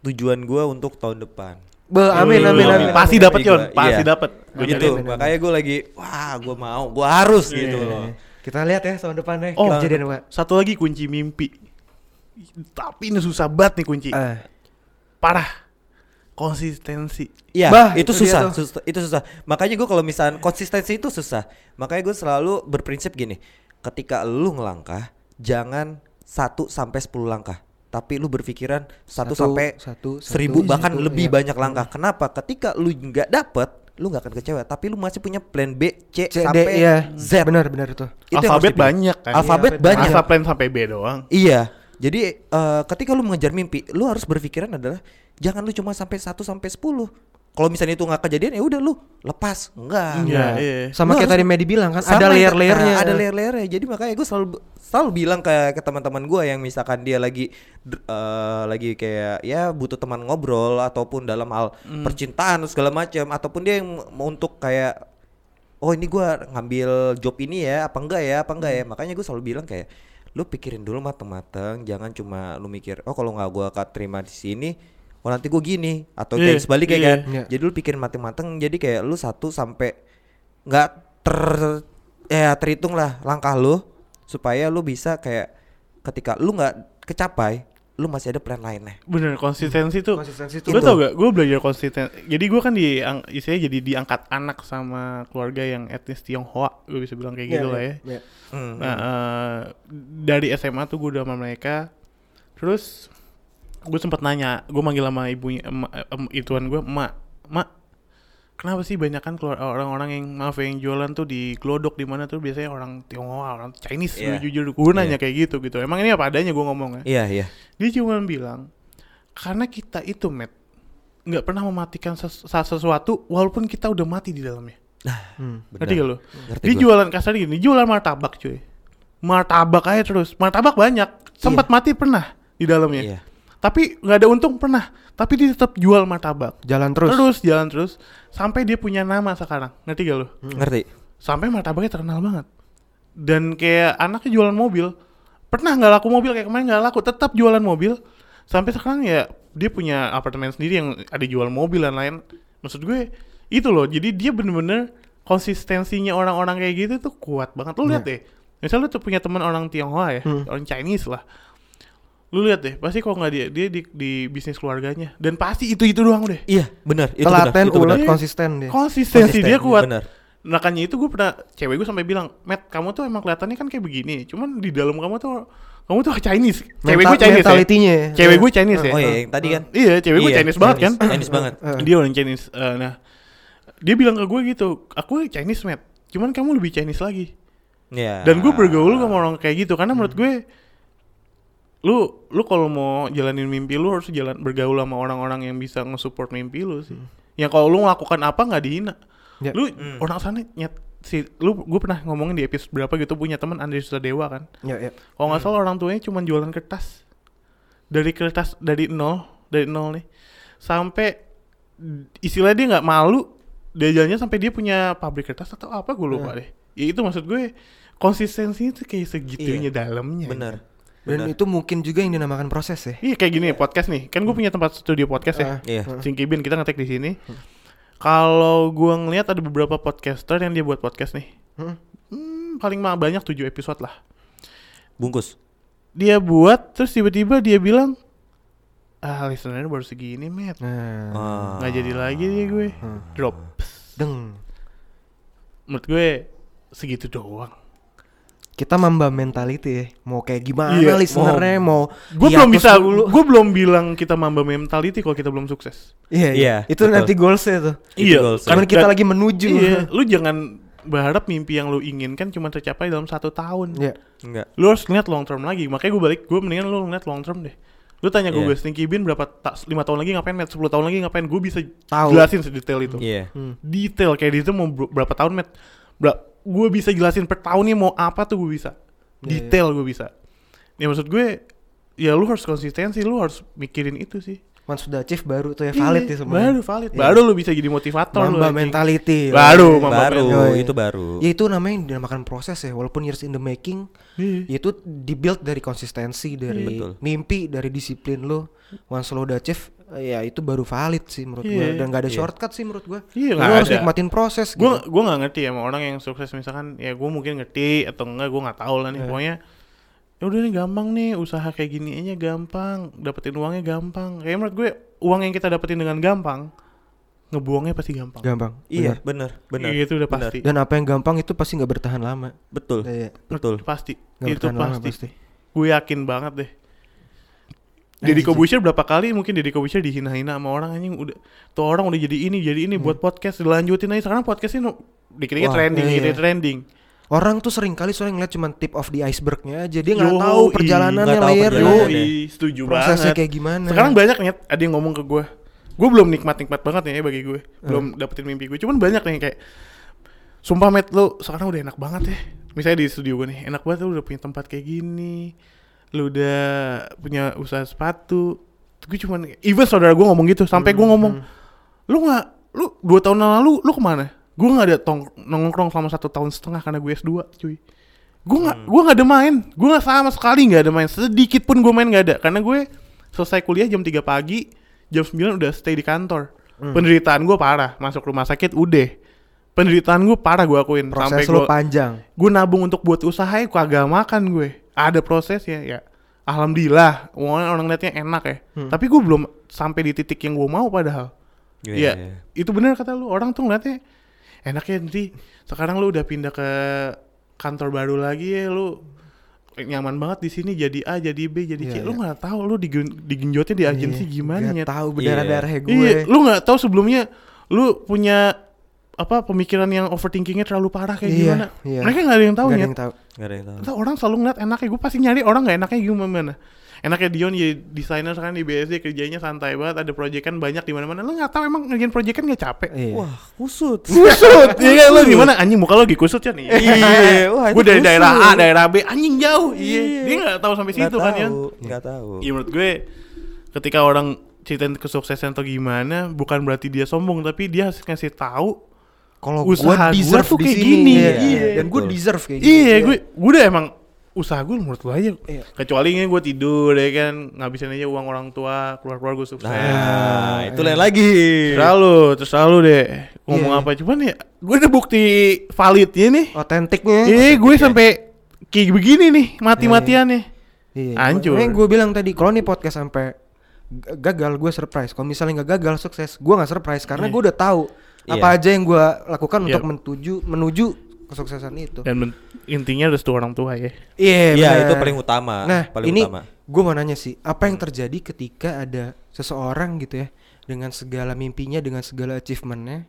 tujuan gue untuk tahun depan Bah, amin amin amin. Pasti amin. dapat Yon, gua, pasti iya. dapat. Gue Amin, gitu amin, amin. makanya gue lagi wah gue mau gue harus gitu Iya. loh Kita lihat ya tahun depan deh Oh, kejadian apa. satu lagi kunci mimpi. Tapi ini susah banget nih kunci. Eh, Parah. Konsistensi. Iya, Bah, itu, itu susah, tuh. susah, itu susah. Makanya gue kalau misalnya konsistensi itu susah. Makanya gue selalu berprinsip gini, ketika lu ngelangkah, jangan 1 sampai 10 langkah, tapi lu berpikiran 1 Satu, sampai satu, satu, seribu bahkan satu, lebih iya. banyak langkah. Kenapa? Ketika lu nggak dapet, lu nggak akan kecewa, tapi lu masih punya plan B, C, C, D, sampai iya. Z. Benar benar itu. Itu Alfabet banyak kan. Alfabet Iya, banyak. Masa plan sampai B doang. Iya. Jadi eh, ketika lu mengejar mimpi, lu harus berpikiran adalah jangan lu cuma sampai 1 sampai 10. Kalau misalnya itu nggak kejadian ya udah lu lepas. Enggak. Iya, iya. Sama Lu kayak harus- tadi Medi bilang kan ada layer-layernya. Nah, ada layer-layernya. Jadi makanya gue selalu selalu bilang ke ke teman-teman gue yang misalkan dia lagi eh, lagi kayak ya butuh teman ngobrol ataupun dalam hal Hmm. percintaan segala macam ataupun dia yang mau untuk kayak oh ini gua ngambil job ini ya apa enggak ya apa enggak Hmm. ya makanya gue selalu bilang kayak lu pikirin dulu mateng-mateng jangan cuma lu mikir oh kalau nggak gua terima di sini oh nanti gue gini atau Iya, kayak sebaliknya iya. kan Iya. jadi lu pikirin mateng-mateng jadi kayak lu satu sampai nggak ter ya terhitung lah langkah lu supaya lu bisa kayak ketika lu nggak kecapai lu masih ada plan lainnya. bener konsistensi tuh Konsistensi tuh Lo tau gak, gue belajar konsisten. Jadi gue kan di, ang- istilahnya jadi diangkat anak sama keluarga yang etnis Tionghoa, gue bisa bilang kayak Iya, gitu iya, lah ya. iya. Hmm. Nah, eh, dari SMA tuh gue udah sama mereka. Terus gue sempat nanya, gue manggil sama ibunya, emak, em, ituan gue, emak, emak, kenapa sih banyak kan keluar orang-orang yang maaf ya, yang jualan tuh di Glodok di mana tuh biasanya orang Tionghoa, orang Chinese, Iya. jujur gue nanya Iya. kayak gitu gitu. Emang ini apa adanya gue ngomongnya. Iya, iya. Dia cuma bilang karena kita itu met nggak pernah mematikan ses- sesuatu walaupun kita udah mati di dalamnya. Hmm. Ngerti gak lo? Gua. jualan kasar gini, jualan martabak cuy. Martabak aja terus. Martabak banyak. Sempat mati pernah di dalamnya. Iya. Tapi nggak ada untung pernah. Tapi dia tetap jual martabak. Jalan terus. Terus jalan terus sampai dia punya nama sekarang. Ngerti gak lo? Ngerti. Sampai martabaknya terkenal banget. Dan kayak anaknya jualan mobil. Pernah nggak laku mobil kayak kemarin nggak laku, tetap jualan mobil. Sampai sekarang ya dia punya apartemen sendiri yang ada jual mobil dan lain. Maksud gue itu loh. Jadi dia bener-bener konsistensinya orang-orang kayak gitu tuh kuat banget. Lu lihat deh. Misalnya lu tuh punya teman orang Tionghoa ya, Hmm. orang Chinese lah. Lu lihat deh, pasti kok nggak dia dia di, di bisnis keluarganya dan pasti itu itu doang deh. Iya, benar. Itu Telaten, ulet, konsisten dia. Konsistensi dia kuat. Benar. Makanya itu gue pernah cewek gue sampai bilang, Matt kamu tuh emang kelihatannya kan kayak begini, cuman di dalam kamu tuh kamu tuh Chinese. Cewek Mental- gue Chinese ya. mentalitinya ya. Cewek gue Chinese ya. Oh iya, yang tadi kan. Iya, cewek gue Iya, Chinese banget kan. Chinese banget. Dia orang Chinese. Eh, nah, dia bilang ke gue gitu, aku Chinese Matt, cuman kamu lebih Chinese lagi. Iya. Dan gue bergaul sama orang kayak gitu karena menurut gue lu lu kalau mau jalanin mimpi lu harus jalan bergaul sama orang-orang yang bisa nge-support mimpi lu sih. Yang kalau lu melakukan apa nggak dihina. Ya. Lu Hmm. orang sana nyet si lu gue pernah ngomongin di episode berapa gitu punya teman Andri Susadewa kan. Ya, ya. Kalau nggak salah orang tuanya cuma jualan kertas. Dari kertas dari nol, dari nol nih. Sampai istilah dia nggak malu dia jalannya sampai dia punya pabrik kertas atau apa gue lupa deh. Ya itu maksud gue konsistensinya tuh kayak segitunya dalamnya. Benar. Dan itu mungkin juga yang dinamakan proses ya. Iya kayak gini podcast nih. Kan gue punya tempat studio podcast ya. Ah. Iya. Singki Bin kita ngetek di sini. Kalau gua ngelihat ada beberapa podcaster yang dia buat podcast nih. Hmm. Hmm, paling mah banyak 7 episode lah. Bungkus. Dia buat terus tiba-tiba dia bilang ah listenernya baru segini met Nah, Ah. nggak jadi lagi dia gue Hmm. drop deng. menurut gue segitu doang Kita mamba mentality ya. Mau kayak gimana Iya, listenernya mau gue hiatus belum bisa dulu. gue belum bilang kita mamba mentality kalau kita belum sukses Iya, iya. Iya, Itu betul. nanti goalsnya tuh. Itu iya. Karena kita dan- lagi menuju. iya lu jangan berharap mimpi yang lu inginkan cuma tercapai dalam satu tahun Iya. Enggak. lu harus ngeliat long term lagi makanya gue balik gue mendingan lu ngeliat long term deh lu tanya gue Iya. gue Stinky Bean berapa ta- lima tahun lagi ngapain met 10 tahun lagi ngapain gue bisa Tahu. jelasin sedetail itu Iya. Hmm. detail kayak itu mau ber- berapa tahun met Bra- gue bisa jelasin per tahunnya mau apa tuh gue bisa. Iya, detail gue bisa. Ya maksud gue ya lu harus konsistensi lu harus mikirin itu sih Once sudah achieve baru tuh ya valid Iya, ya semuanya. baru valid Iya. baru lu bisa jadi motivator lu Mamba anjing. mentality. Baru, Iya. Mamba Baru, mentality. itu baru. Ya itu namanya yang dinamakan proses ya, walaupun years in the making, Iya. ya itu dibuild dari konsistensi, dari Betul. mimpi, dari disiplin lo. Once lo udah achieve, ya itu baru valid sih menurut gua. Iya. Dan gak ada Iya. shortcut sih menurut gua. Iya, Lo nggak harus ada. nikmatin proses gue gitu. gue nggak ngerti ya sama orang yang sukses misalkan ya gue mungkin ngerti atau enggak gue nggak tahu lah nih Eh. pokoknya ya udah nih gampang nih usaha kayak gini aja gampang dapetin uangnya gampang kayak menurut gue uang yang kita dapetin dengan gampang ngebuangnya pasti gampang Gampang. Iya, benar. benar. Iya, itu udah pasti Dan apa yang gampang itu pasti nggak bertahan lama. Betul. Iya. Betul. pasti Nggak itu bertahan lama pasti, pasti. gue yakin banget deh Eh, Deddy. Kobusher berapa kali mungkin Deddy Kobusher dihina-hina sama orang anjing udah tuh orang udah jadi ini jadi ini buat podcast dilanjutin aja sekarang podcast ini dikit-dikit trending iya, dikit iya. trending Orang tuh sering kali soalnya ngeliat cuma tip of the icebergnya aja. Dia nggak tahu perjalanannya nggak tahu layernya. perjalanannya. Yoi, setuju Prosesnya banget. kayak gimana. Sekarang banyak nih ada yang ngomong ke gue. Gue belum nikmat-nikmat banget nih ya bagi gue. Belum dapetin mimpi gue. Cuman banyak nih kayak Sumpah Met lu sekarang udah enak banget ya. Misalnya di studio gue nih, enak banget lu udah punya tempat kayak gini. Lu udah punya usaha sepatu. Gue cuman even saudara gue ngomong gitu sampai gue ngomong, "Lu nggak lu dua tahun yang lalu lu ke mana?" Gue nggak ada tong nongkrong selama satu tahun setengah karena gue S2, cuy. Gue nggak gue nggak ada main. Gue nggak sama sekali nggak ada main. Sedikit pun gue main nggak ada karena gue selesai kuliah jam 3 pagi, jam 9 udah stay di kantor. Penderitaan gue parah, masuk rumah sakit udah. Penderitaan gue parah gue akuin Proses sampai lo gue panjang. gue nabung untuk buat usaha ya kagak makan gue. Ada prosesnya ya. alhamdulillah orang orang liatnya enak ya tapi gue belum sampai di titik yang gue mau padahal Iya, Iya, iya. itu benar kata lu. Orang tuh ngeliatnya enaknya nanti sekarang lu udah pindah ke kantor baru lagi ya lu nyaman banget di sini jadi A jadi B jadi C Iya, lu iya. nggak tahu lu digen- digenjotnya di agensi Iya, gimana nggak ya tahu berdarah-darahnya gue. iya lu nggak tahu sebelumnya lu punya apa pemikiran yang overthinkingnya terlalu parah kayak Iya, gimana iya. mereka nggak ada yang tahu Nggak ada ya yang tahu. Nggak ada yang tahu. Entah, orang selalu ngeliat enaknya gue pasti nyari orang nggak enaknya gimana enaknya Dion ya desainer sekarang di BSD kerjanya santai banget ada project kan banyak di mana-mana lu nggak tahu emang ngerjain project kan nggak capek Iya. Wah, kusut. kusut iya kan lu gimana anjing muka lo lagi kusut ya nih Iya, wah, itu gue dari kusut. daerah A daerah B anjing jauh iya Iya. dia nggak tahu sampai situ kan ya tahu, Nggak tahu. Iya menurut gue ketika orang ceritain kesuksesan atau gimana bukan berarti dia sombong tapi dia harus ngasih tahu Kalau gue gua deserve tuh di kayak sini, gini. iya. Iya, dan gue deserve kayak gitu. iya gue gue udah emang usaha gue menurut lo aja Iya. kecuali ini gue tidur ya kan ngabisin aja uang orang tua keluar keluar gue sukses Nah, itu lain lagi. Selalu, terus selalu deh ngomong Iya. apa cuman ya gue ada bukti validnya nih Otentiknya. eh gue sampai kayak begini nih mati-matian nih Iya. Hancur. Gue bilang tadi kalau nih podcast sampai gagal gue surprise. Kalau misalnya nggak gagal sukses, gue nggak surprise karena Iya. gue udah tahu apa Iya. aja yang gue lakukan untuk Iya. menuju menuju kesuksesan itu. dan intinya restu orang tua ya Iya, Iya, benar. itu paling utama. Nah, paling ini utama. gue mau nanya sih, apa yang terjadi ketika ada seseorang gitu ya dengan segala mimpinya, dengan segala achievementnya,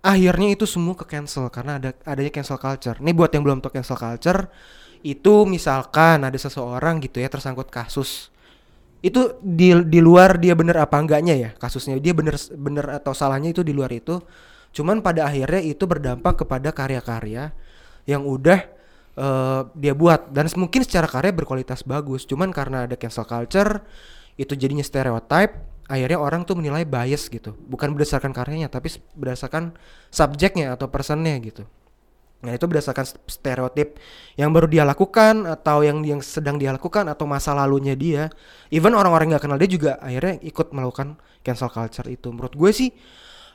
akhirnya itu semua ke cancel karena ada adanya cancel culture. Ini buat yang belum tahu cancel culture, itu misalkan ada seseorang gitu ya tersangkut kasus, itu di di luar dia bener apa enggaknya ya kasusnya dia bener bener atau salahnya itu di luar itu, cuman pada akhirnya itu berdampak kepada karya-karya yang udah eh, dia buat. Dan mungkin secara karya berkualitas bagus. Cuman karena ada cancel culture itu jadinya stereotype akhirnya orang tuh menilai bias gitu. Bukan berdasarkan karyanya tapi berdasarkan subjeknya atau personnya gitu. Nah itu berdasarkan stereotip yang baru dia lakukan atau yang yang sedang dia lakukan atau masa lalunya dia. Even orang-orang nggak kenal dia juga akhirnya ikut melakukan cancel culture itu. Menurut gue sih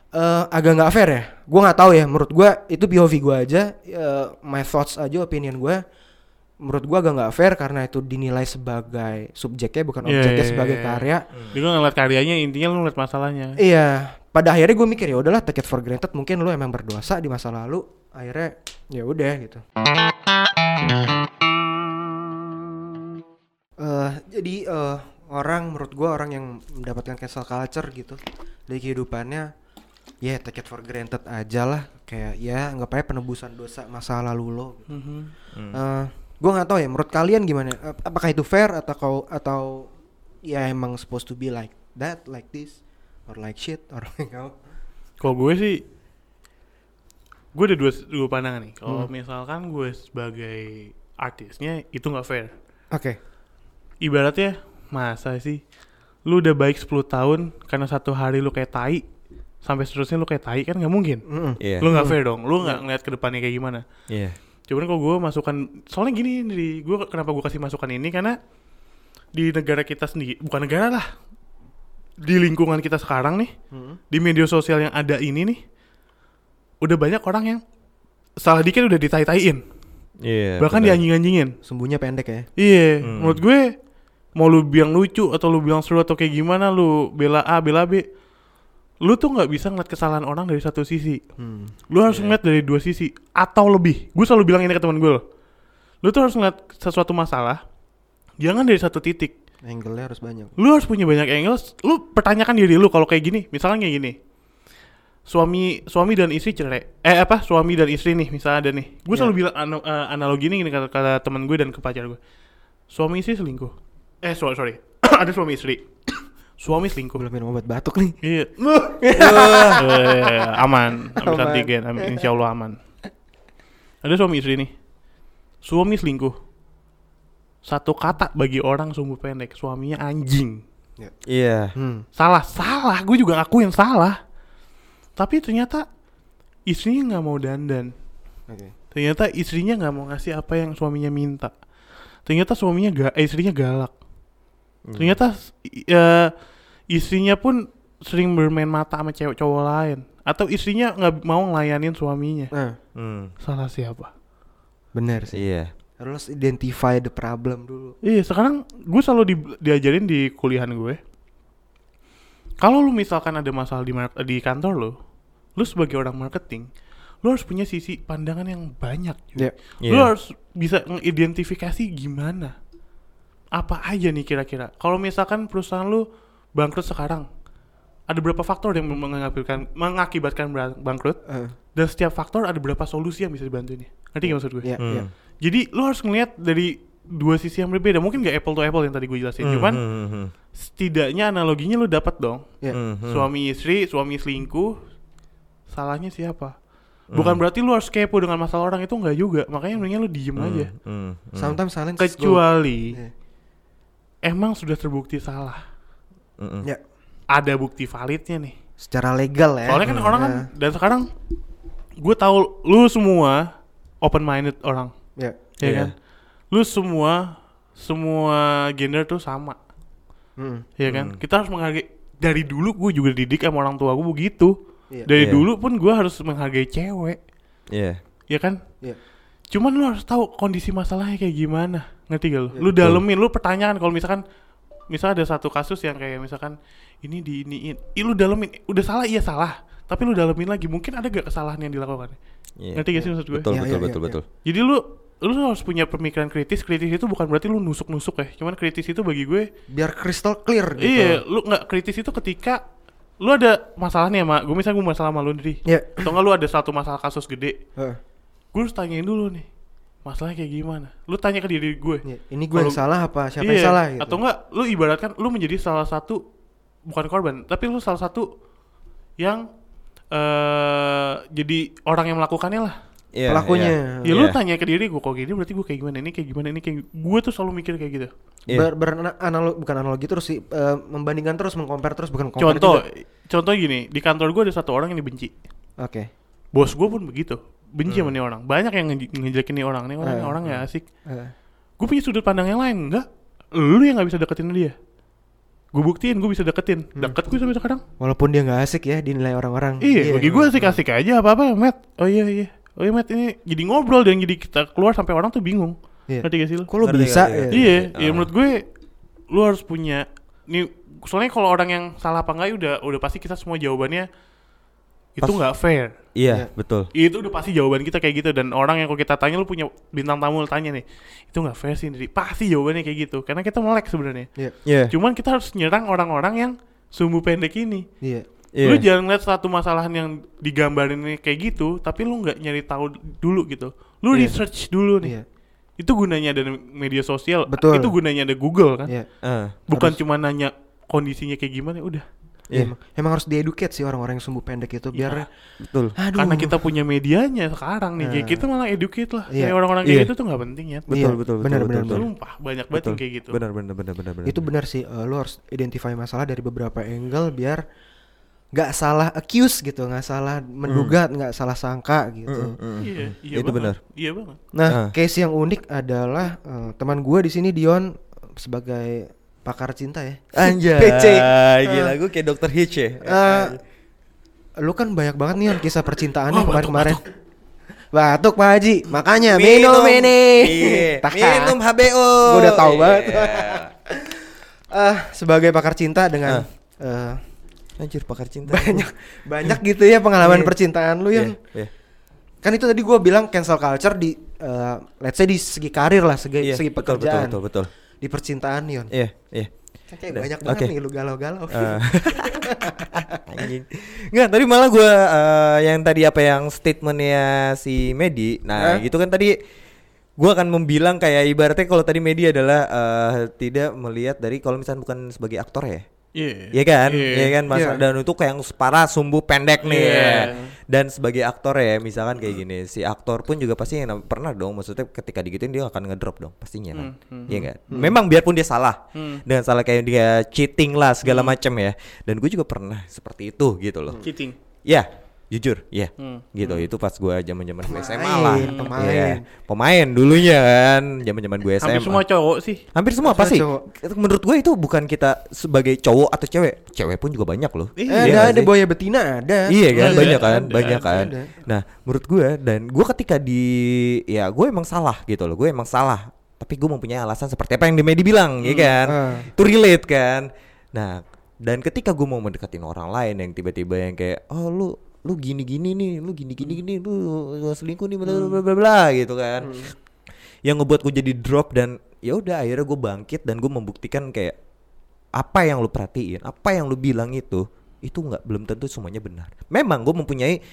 eh, agak nggak fair ya. Gue nggak tahu ya. Menurut gue itu POV gue aja, eh, my thoughts aja, opinion gue. Menurut gue agak nggak fair karena itu dinilai sebagai subjeknya bukan Iya, objeknya iya, sebagai iya. karya. Dia gue ngeliat karyanya intinya lu ngeliat masalahnya Iya. Pada akhirnya gue mikir ya udahlah take it for granted. Mungkin lu emang berdosa di masa lalu. Akhirnya ya udah gitu. Eh jadi eh orang menurut gue orang yang mendapatkan cancel culture gitu dari kehidupannya ya take it for granted aja lah kayak ya nggak apa penebusan dosa masa lalu lo gitu. Mhm. Eh, gue nggak tahu ya menurut kalian gimana Ap- apakah itu fair atau kau atau ya emang supposed to be like that like this or like shit or kau Kalau gue sih gue ada dua dua pandangan nih. Kalau Hmm. misalkan gue sebagai artisnya itu nggak fair. oke Ibaratnya masa sih lu udah baik 10 tahun karena satu hari lu kayak tai sampai seterusnya lu kayak tai kan nggak mungkin. Mm-mm. Iya. Lu nggak fair dong. Lu nggak ngeliat ke depannya kayak gimana. Iya. Cuman kalau gue masukkan soalnya gini nih, gue kenapa gue kasih masukan ini karena di negara kita sendiri bukan negara lah di lingkungan kita sekarang nih Mm-mm. di media sosial yang ada ini nih udah banyak orang yang salah dikit udah ditai-taiin Iya. bahkan dianjing-anjingin sumbunya pendek ya iya Hmm. menurut gue mau lu bilang lucu atau lu bilang seru atau kayak gimana lu bela A bela B lu tuh nggak bisa ngeliat kesalahan orang dari satu sisi. Hmm. lu harus ngeliat dari dua sisi atau lebih. Gue selalu bilang ini ke teman gue loh. Lu tuh harus ngeliat sesuatu masalah jangan dari satu titik. Angle-nya harus banyak. Lu harus punya banyak angles. Lu pertanyakan diri lu kalau kayak gini. Misalnya kayak gini. Suami suami dan istri cerai. Eh apa? Suami dan istri nih misalnya ada nih. Gue Iya. selalu bilang ano- eh, analogi ini gini kata, kata temen gue dan ke pacar gue suami istri selingkuh. Eh sorry sorry. Ada suami istri suami selingkuh. Belum minum obat batuk nih. Iya. Aman. Habis Aman. antigen insya Allah aman. Ada suami istri nih. Suami selingkuh. Satu kata bagi orang sumbu pendek suaminya anjing. Iya. hmm. salah salah. Gue juga ngakuin salah. Tapi ternyata istrinya nggak mau dandan. Oke. Ternyata istrinya nggak mau ngasih apa yang suaminya minta. Ternyata suaminya ga, eh, istrinya galak ternyata i- eh, istrinya pun sering bermain mata sama cewek cowok lain atau istrinya nggak mau ngelayanin suaminya nah Hmm. salah siapa benar sih Iya. harus identify the problem dulu Iya, sekarang gue selalu di- diajarin di kuliahan gue. Kalau lu misalkan ada masalah di di kantor lo, lu sebagai orang marketing, lu harus punya sisi pandangan yang banyak. cuy. Iya. Lu Iya. harus bisa mengidentifikasi gimana. Apa aja nih kira-kira. Kalau misalkan perusahaan lu bangkrut sekarang, ada berapa faktor yang mengakibatkan mengakibatkan bangkrut? Eh, Dan setiap faktor ada berapa solusi yang bisa dibantuin ya. Ngerti gak maksud gue? iya Hmm. iya Jadi lu harus ngelihat dari dua sisi yang berbeda. Mungkin gak apple to apple yang tadi gue jelasin. Hmm, Cuman hmm, hmm, setidaknya analoginya lu dapat dong. iya hmm, hmm. Suami istri, suami selingkuh, salahnya siapa? Hmm. Bukan berarti lu harus kepo dengan masalah orang itu enggak juga. Makanya mendingan lu diem aja. Hmm, hmm. sometimes silence. Kecuali Iya. Emang sudah terbukti salah. Hmm. ya Ada bukti validnya nih. secara legal ya Soalnya kan Hmm, orang kan ya. dan sekarang gue tahu lu semua open minded orang, ya ya Iya. kan? Lu semua semua gender tuh sama. Hmm. ya kan kita harus menghargai dari dulu gue juga didik sama orang tua gue begitu Iya. dari Iya. dulu pun gue harus menghargai cewek Iya. ya kan Iya. cuman lu harus tahu kondisi masalahnya kayak gimana ngerti gak lu? Lu dalemin lu pertanyaan kalau misalkan misal ada satu kasus yang kayak misalkan ini di iniin Ih, lu dalemin udah salah iya salah tapi lu dalemin lagi mungkin ada gak kesalahan yang dilakukan? Iya. ngerti gak sih maksud gue? Betul, Iya, betul, iya, betul, iya, betul. jadi lu lu harus punya pemikiran kritis kritis itu bukan berarti lu nusuk nusuk ya cuman kritis itu bagi gue biar crystal clear gitu. Iya, lu nggak kritis itu ketika lu ada masalah nih sama gue misalnya gue masalah sama lu nih ya atau nggak lu ada satu masalah kasus gede Eh, gue harus tanyain dulu nih masalahnya kayak gimana? Lu tanya ke diri gue. Iya. ini gue yang salah apa? Siapa Iya, yang salah gitu? atau enggak lu ibaratkan lu menjadi salah satu bukan korban tapi lu salah satu yang eh jadi orang yang melakukannya lah. Iya, Pelakunya. ya lu Iya. tanya ke diri gue kok gini? Berarti gue kayak gimana? Ini kayak gimana? Ini kayak gue tuh selalu mikir kayak gitu. Iya. Ber, beranalog bukan analogi terus sih eh, membandingkan terus mengcompare terus bukan compare contoh juga. contoh gini di kantor gue ada satu orang yang dibenci. Oke. Bos gue pun begitu benci sama nih orang. Banyak yang nge- ngejelekin nih orang. Nih orang Hmm. orang ya asik. Eh, gue punya sudut pandang yang lain. Enggak. Lu yang nggak bisa deketin dia. Gue buktiin gue bisa deketin. Deket gue sampai sekarang. Walaupun dia nggak asik ya dinilai orang-orang. Iya bagi gue asik asik aja. Apa apa Matt? Oh iya iya. Oh iya Matt ini jadi ngobrol dan jadi kita keluar sampai orang tuh bingung. Iya. ngerti gak sih lu? Kok lu bisa ya? iya Ah. iya menurut gue lu harus punya nih soalnya kalau orang yang salah apa enggak ya udah udah pasti kita semua jawabannya itu nggak fair Iya, Iya. betul. itu udah pasti jawaban kita kayak gitu dan orang yang kalau kita tanya lu punya bintang tamu lu tanya nih itu nggak fair sih Ndri. pasti jawabannya kayak gitu karena kita melek sebenarnya iya Iya. cuman kita harus nyerang orang-orang yang sumbu pendek ini iya Iya. lu jangan lihat satu masalahan yang digambarin ini kayak gitu tapi lu nggak nyari tahu dulu gitu lu Iya. research dulu nih iya itu gunanya ada media sosial Betul. itu gunanya ada Google kan iya Ah. bukan Harus- cuma nanya kondisinya kayak gimana udah Iya. Emang, emang harus dieduket sih orang-orang yang sumbu pendek itu biar Betul. aduh karena kita punya medianya sekarang nih Nah. kita malah educate lah Iya. kayak orang-orang kayak Iya. gitu tuh nggak penting ya Betul, Iya, betul, betul, benar, betul, benar, betul. benar. sumpah banyak banget Betul. yang kayak gitu Benar, benar, benar, benar, benar. itu benar sih eh, lu harus identify masalah dari beberapa angle biar nggak salah accuse gitu nggak salah menduga nggak salah sangka gitu Mm, mm, mm. iya iya Itu benar. iya banget nah Ah. case yang unik adalah eh, teman gua di sini Dion sebagai pakar cinta ya Anjay. PC Gila gue kayak dokter Hitch ya. Eh, lu kan banyak banget nih kisah percintaannya Oh, kemarin batuk, kemarin batuk Pak Haji makanya minum, ini Iya. Minum HBO. Gua udah tahu Iya. banget. Ah, sebagai pakar cinta dengan Ah. eh, Anjir pakar cinta. banyak banyak gitu ya pengalaman Iya. percintaan lu yang iya. kan itu tadi gua bilang cancel culture di eh, let's say di segi karir lah segi, Iya, segi betul, betul, pekerjaan betul, betul. Di percintaan Yon Iya, iya. Kan kayak Udah, banyak banget oke. nih lu galau-galau Eh, Anjing. Nggak, tadi malah gua eh, yang tadi apa yang statementnya si Medi. Nah, Hah? gitu kan tadi gua akan membilang kayak ibaratnya kalau tadi Medi adalah eh, tidak melihat dari kalau misalnya bukan sebagai aktor ya. Iya Iya kan? Iya. Iya kan Mas Iya. dan itu kayak yang parah sumbu pendek nih. Iya. ya. Dan sebagai aktor ya, misalkan kayak gini, si aktor pun juga pasti pernah dong maksudnya ketika digituin dia akan ngedrop dong pastinya kan. Hmm, hmm, Iya kan? Memang biarpun dia salah. Hmm. Dengan salah kayak dia cheating lah segala macam ya. Dan gue juga pernah seperti itu gitu loh. cheating Ya. Jujur, ya. Hmm. Gitu. Itu pas gua zaman-zaman gue SMA Pemain, lah. pemain. Iya. Pemain dulunya kan, zaman-zaman gue SMA. Hampir semua cowok sih. Hampir semua pasti. Menurut gue itu bukan kita sebagai cowok atau cewek. Cewek pun juga banyak loh. Iya, Eh, Iya ada ada boya betina ada. Iya kan, Ada, banyak kan, ada, banyak kan. ada. Nah, menurut gue dan gue ketika di ya gue emang salah gitu loh, gue emang salah. Tapi gue mempunyai alasan seperti apa yang di media bilang, ya kan? ah. Itu relate kan. Nah, dan ketika gue mau mendekatin orang lain yang tiba-tiba yang kayak, oh lu lu gini-gini nih, lu gini-gini gini, lu, lu selingkuh nih, bla bla bla bla bla gitu kan. Yang ngebuat gue jadi drop dan ya udah akhirnya gue bangkit dan gue membuktikan kayak apa yang lu perhatiin, apa yang lu bilang itu itu nggak belum tentu semuanya benar. Memang gue mempunyai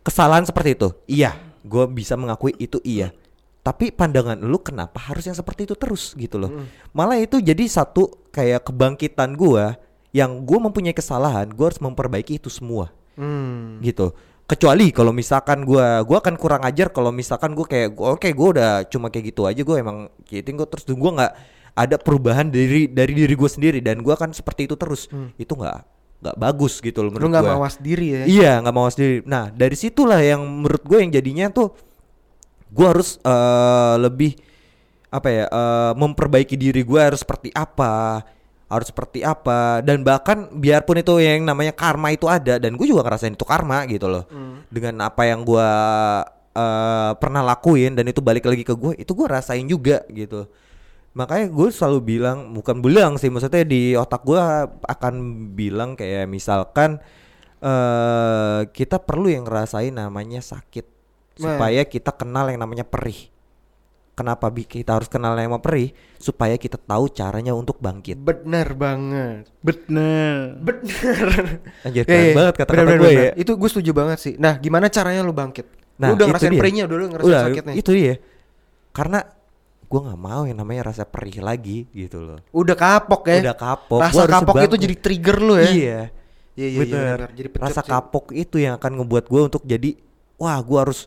kesalahan seperti itu. Iya, gue bisa mengakui itu iya. Tapi pandangan lu kenapa harus yang seperti itu terus gitu loh. Malah itu jadi satu kayak kebangkitan gue yang gue mempunyai kesalahan, gue harus memperbaiki itu semua Hmm. gitu kecuali kalau misalkan gua gua akan kurang ajar kalau misalkan gua kayak oke gua udah cuma kayak gitu aja gua emang gitu gua terus gua nggak ada perubahan dari dari diri gua sendiri dan gua akan seperti itu terus itu nggak nggak bagus gitu loh Lu menurut nggak gua mawas diri ya? iya nggak mau sendiri nah dari situlah yang menurut gue yang jadinya tuh gua harus eh, lebih apa ya eh, memperbaiki diri gua harus seperti apa harus seperti apa. Dan bahkan biarpun itu yang namanya karma itu ada dan gue juga ngerasain itu karma gitu loh. Dengan apa yang gua eh, pernah lakuin dan itu balik lagi ke gue itu gue rasain juga gitu. Makanya gue selalu bilang bukan bilang sih maksudnya di otak gue akan bilang kayak misalkan eh kita perlu yang ngerasain namanya sakit. Nah. supaya kita kenal yang namanya perih kenapa kita harus kenal yang perih supaya kita tahu caranya untuk bangkit Bener banget. Bener. Bener. Anjir Iya, keren iya. banget kata-kata Bener, gue bener, ya. Itu gue setuju banget sih. Nah, gimana caranya lu bangkit? Nah, lu udah ngerasain dia. perihnya, udah lu ngerasain Udah, sakitnya. itu dia karena gue nggak mau yang namanya rasa perih lagi gitu loh Udah kapok ya. udah kapok Rasa kapok itu jadi trigger lu ya. iya Iya, iya, iya, bener. Jadi pecut rasa sih. kapok itu yang akan ngebuat gue untuk jadi wah gue harus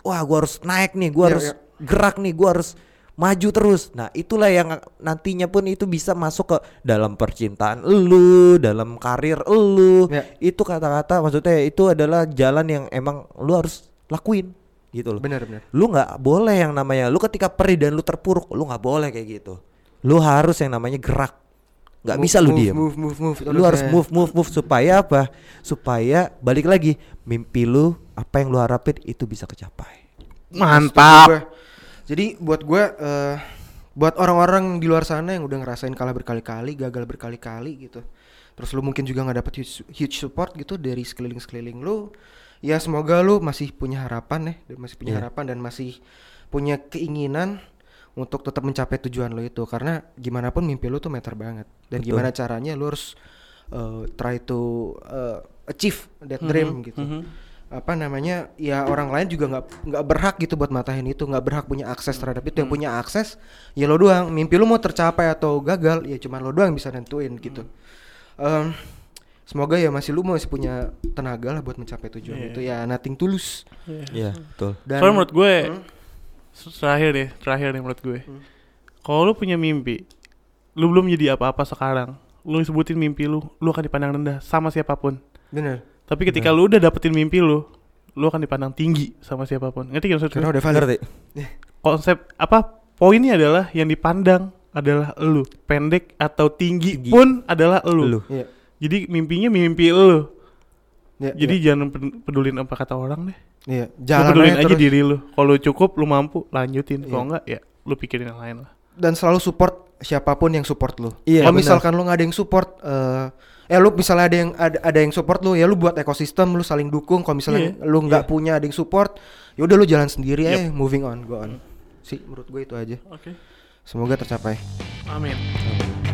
wah gue harus naik nih gue Iya, harus iya. Gerak nih gue harus maju terus nah itulah yang nantinya pun itu bisa masuk ke dalam percintaan lu dalam karir lu Iya. itu kata-kata maksudnya itu adalah jalan yang emang lu harus lakuin gitu loh Bener, bener. lu nggak boleh yang namanya lu ketika perih dan lu terpuruk lu nggak boleh kayak gitu lu harus yang namanya gerak nggak Move, bisa lu move, diem Move, move, move. lu terus harus ya. move move move supaya apa supaya balik lagi mimpi lu apa yang lu harapin itu bisa kecapai Mantap. Jadi buat gue, eh buat orang-orang di luar sana yang udah ngerasain kalah berkali-kali, gagal berkali-kali gitu. Terus lu mungkin juga nggak dapet huge, huge support gitu dari sekeliling-sekeliling lu. Ya semoga lu masih punya harapan ya, dan masih punya Iya. harapan dan masih punya keinginan untuk tetap mencapai tujuan lo itu karena gimana pun mimpi lu tuh meter banget dan Betul. gimana caranya lu harus eh, try to eh, achieve that dream gitu apa namanya ya orang lain juga nggak nggak berhak gitu buat matahin itu nggak berhak punya akses terhadap itu. Yang punya akses ya lo doang. Mimpi lo mau tercapai atau gagal ya cuma lo doang bisa nentuin gitu. Em, semoga ya masih lu masih punya tenaga lah buat mencapai tujuan Iya. itu. Ya nothing tulus Iya. Betul. Dan Soalnya menurut gue Hmm? terakhir deh, terakhir nih menurut gue. Kalau lu punya mimpi, lu belum jadi apa-apa sekarang. Lu sebutin mimpi lu, lu akan dipandang rendah sama siapa pun. bener Tapi ketika lu udah dapetin mimpi lu, lu akan dipandang tinggi sama siapa pun. Ngerti gak maksud gue? karena udah valid ngerti Konsep apa? Poinnya adalah yang dipandang adalah lu. Pendek atau tinggi, Tinggi. pun adalah lu. lu Iya. Jadi mimpinya mimpi lu. Iya, Jadi jangan pen- pedulin apa kata orang deh. iya. Lu jalan pedulin aja aja terus. diri lu. Kalau cukup lu mampu lanjutin. Kalau Iya. enggak ya lu pikirin yang lain lah. dan selalu support siapa pun yang support lu. Iya, Kalau misalkan lu nggak ada yang support, eh ya lu misalnya ada yang ada, ada yang support lu, ya lu buat ekosistem, lu saling dukung. Kalau misalnya Iya, lu nggak iya. punya ada yang support, ya udah lu jalan sendiri Yep. aja, moving on, go on. Sih, menurut gue itu aja. Oke. Semoga tercapai. Amin. Amin.